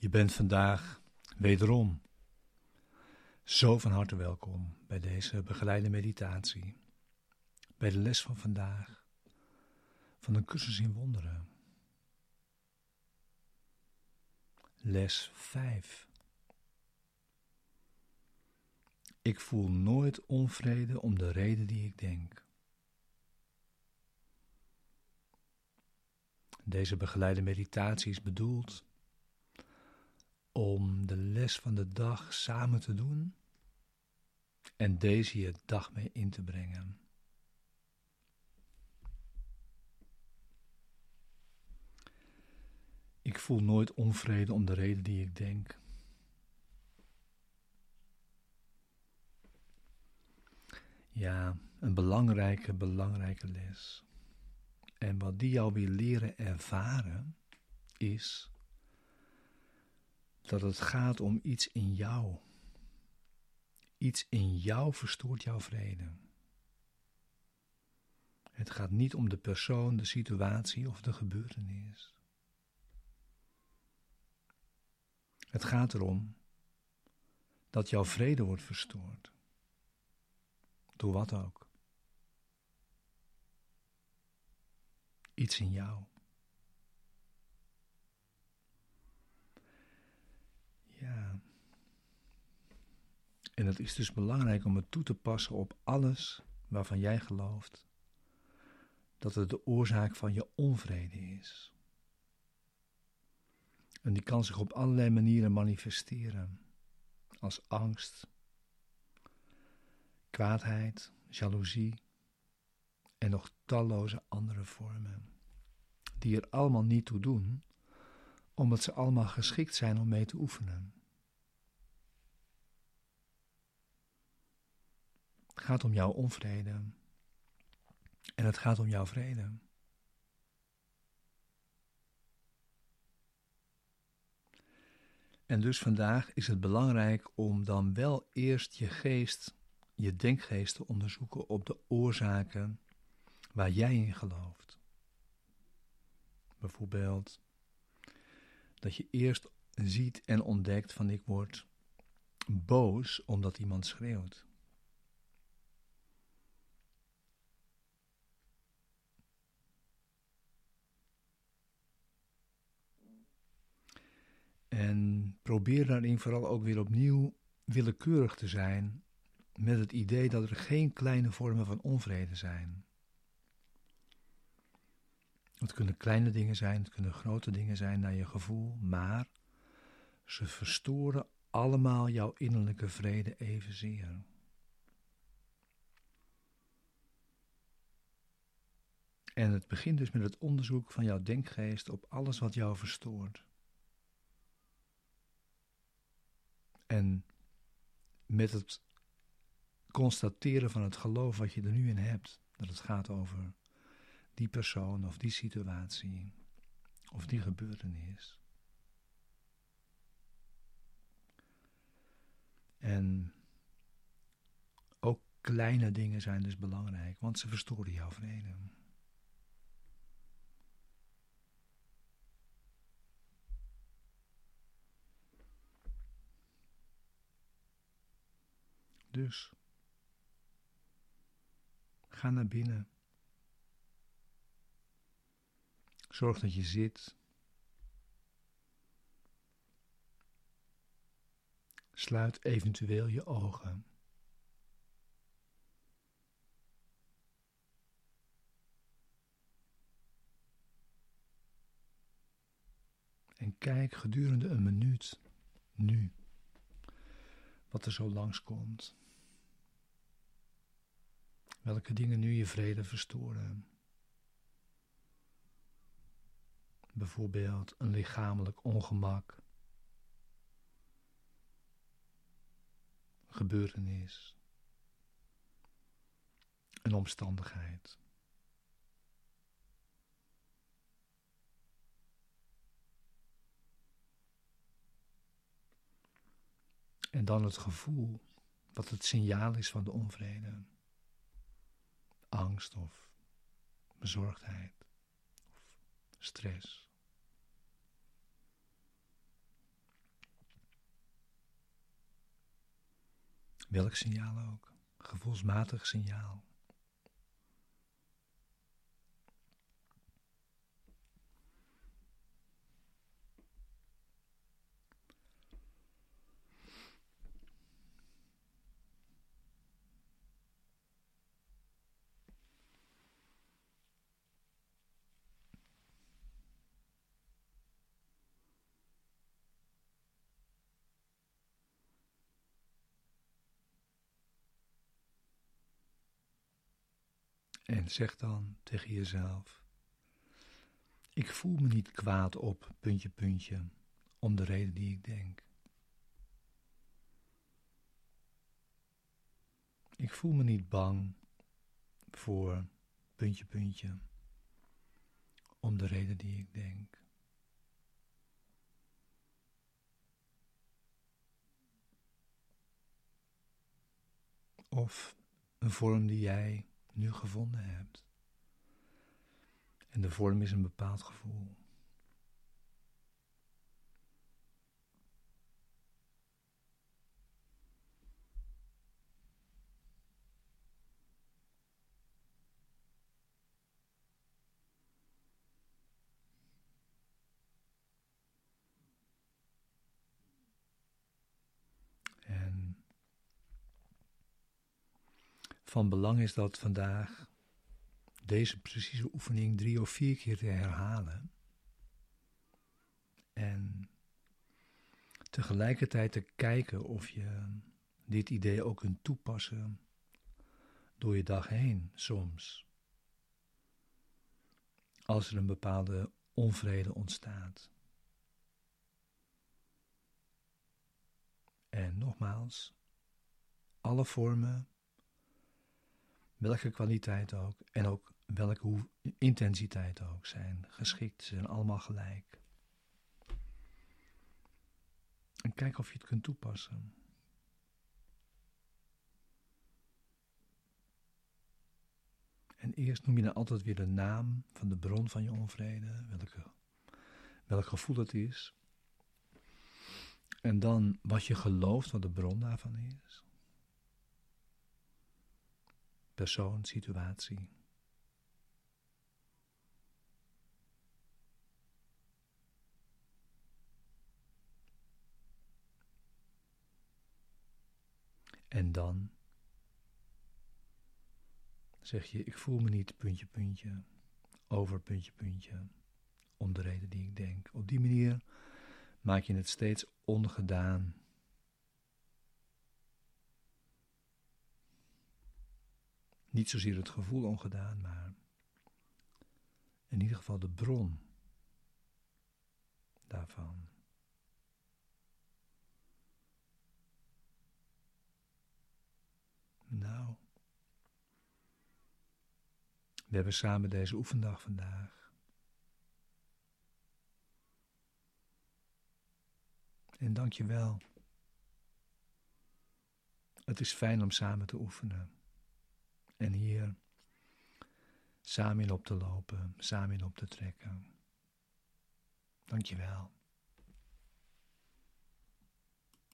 Je bent vandaag wederom zo van harte welkom bij deze begeleide meditatie, bij de les van vandaag van een cursus in wonderen. Les 5. Ik voel nooit onvrede om de reden die ik denk. Deze begeleide meditatie is bedoeld om de les van de dag samen te doen en deze je dag mee in te brengen. Ik voel nooit onvrede om de reden die ik denk. Ja, een belangrijke, belangrijke les. En wat die jou wil leren ervaren, is dat het gaat om iets in jou. Iets in jou verstoort jouw vrede. Het gaat niet om de persoon, de situatie of de gebeurtenis. Het gaat erom dat jouw vrede wordt verstoord. Door wat ook. Iets in jou. En het is dus belangrijk om het toe te passen op alles waarvan jij gelooft dat het de oorzaak van je onvrede is. En die kan zich op allerlei manieren manifesteren, als angst, kwaadheid, jaloezie en nog talloze andere vormen, die er allemaal niet toe doen, omdat ze allemaal geschikt zijn om mee te oefenen. Het gaat om jouw onvrede en het gaat om jouw vrede. En dus vandaag is het belangrijk om dan wel eerst je geest, je denkgeest te onderzoeken op de oorzaken waar jij in gelooft. Bijvoorbeeld dat je eerst ziet en ontdekt van ik word boos omdat iemand schreeuwt. En probeer daarin vooral ook weer opnieuw willekeurig te zijn met het idee dat er geen kleine vormen van onvrede zijn. Het kunnen kleine dingen zijn, het kunnen grote dingen zijn naar je gevoel, maar ze verstoren allemaal jouw innerlijke vrede evenzeer. En het begint dus met het onderzoek van jouw denkgeest op alles wat jou verstoort. En met het constateren van het geloof wat je er nu in hebt, dat het gaat over die persoon of die situatie of die gebeurtenis. En ook kleine dingen zijn dus belangrijk, want ze verstoren jouw vrede. Dus ga naar binnen. Zorg dat je zit. Sluit eventueel je ogen. En kijk gedurende een minuut nu wat er zo langskomt. Welke dingen nu je vrede verstoren. Bijvoorbeeld een lichamelijk ongemak, gebeurtenis, een omstandigheid. En dan het gevoel wat het signaal is van de onvrede angst of bezorgdheid of stress. Welk signaal ook, gevoelsmatig signaal. En zeg dan tegen jezelf: Ik voel me niet kwaad op, puntje, puntje, om de reden die ik denk. Ik voel me niet bang voor, puntje, puntje, om de reden die ik denk. Of een vorm die jij nu gevonden hebt. En de vorm is een bepaald gevoel. Van belang is dat vandaag deze precieze oefening drie of vier keer te herhalen. En tegelijkertijd te kijken of je dit idee ook kunt toepassen door je dag heen soms. Als er een bepaalde onvrede ontstaat. En nogmaals, alle vormen welke kwaliteit ook en ook welke intensiteit ook zijn geschikt. Ze zijn allemaal gelijk. En kijk of je het kunt toepassen. En eerst noem je dan altijd weer de naam van de bron van je onvrede, welke, welk gevoel het is. En dan wat je gelooft wat de bron daarvan is. Persoon, situatie. En dan zeg je, ik voel me niet puntje, puntje, over puntje, puntje, om de reden die ik denk. Op die manier maak je het steeds ongedaan Niet zozeer het gevoel ongedaan, maar in ieder geval de bron daarvan. Nou, we hebben samen deze oefendag vandaag. En dank je wel. Het is fijn om samen te oefenen en hier samen in op te lopen, samen in op te trekken. Dankjewel.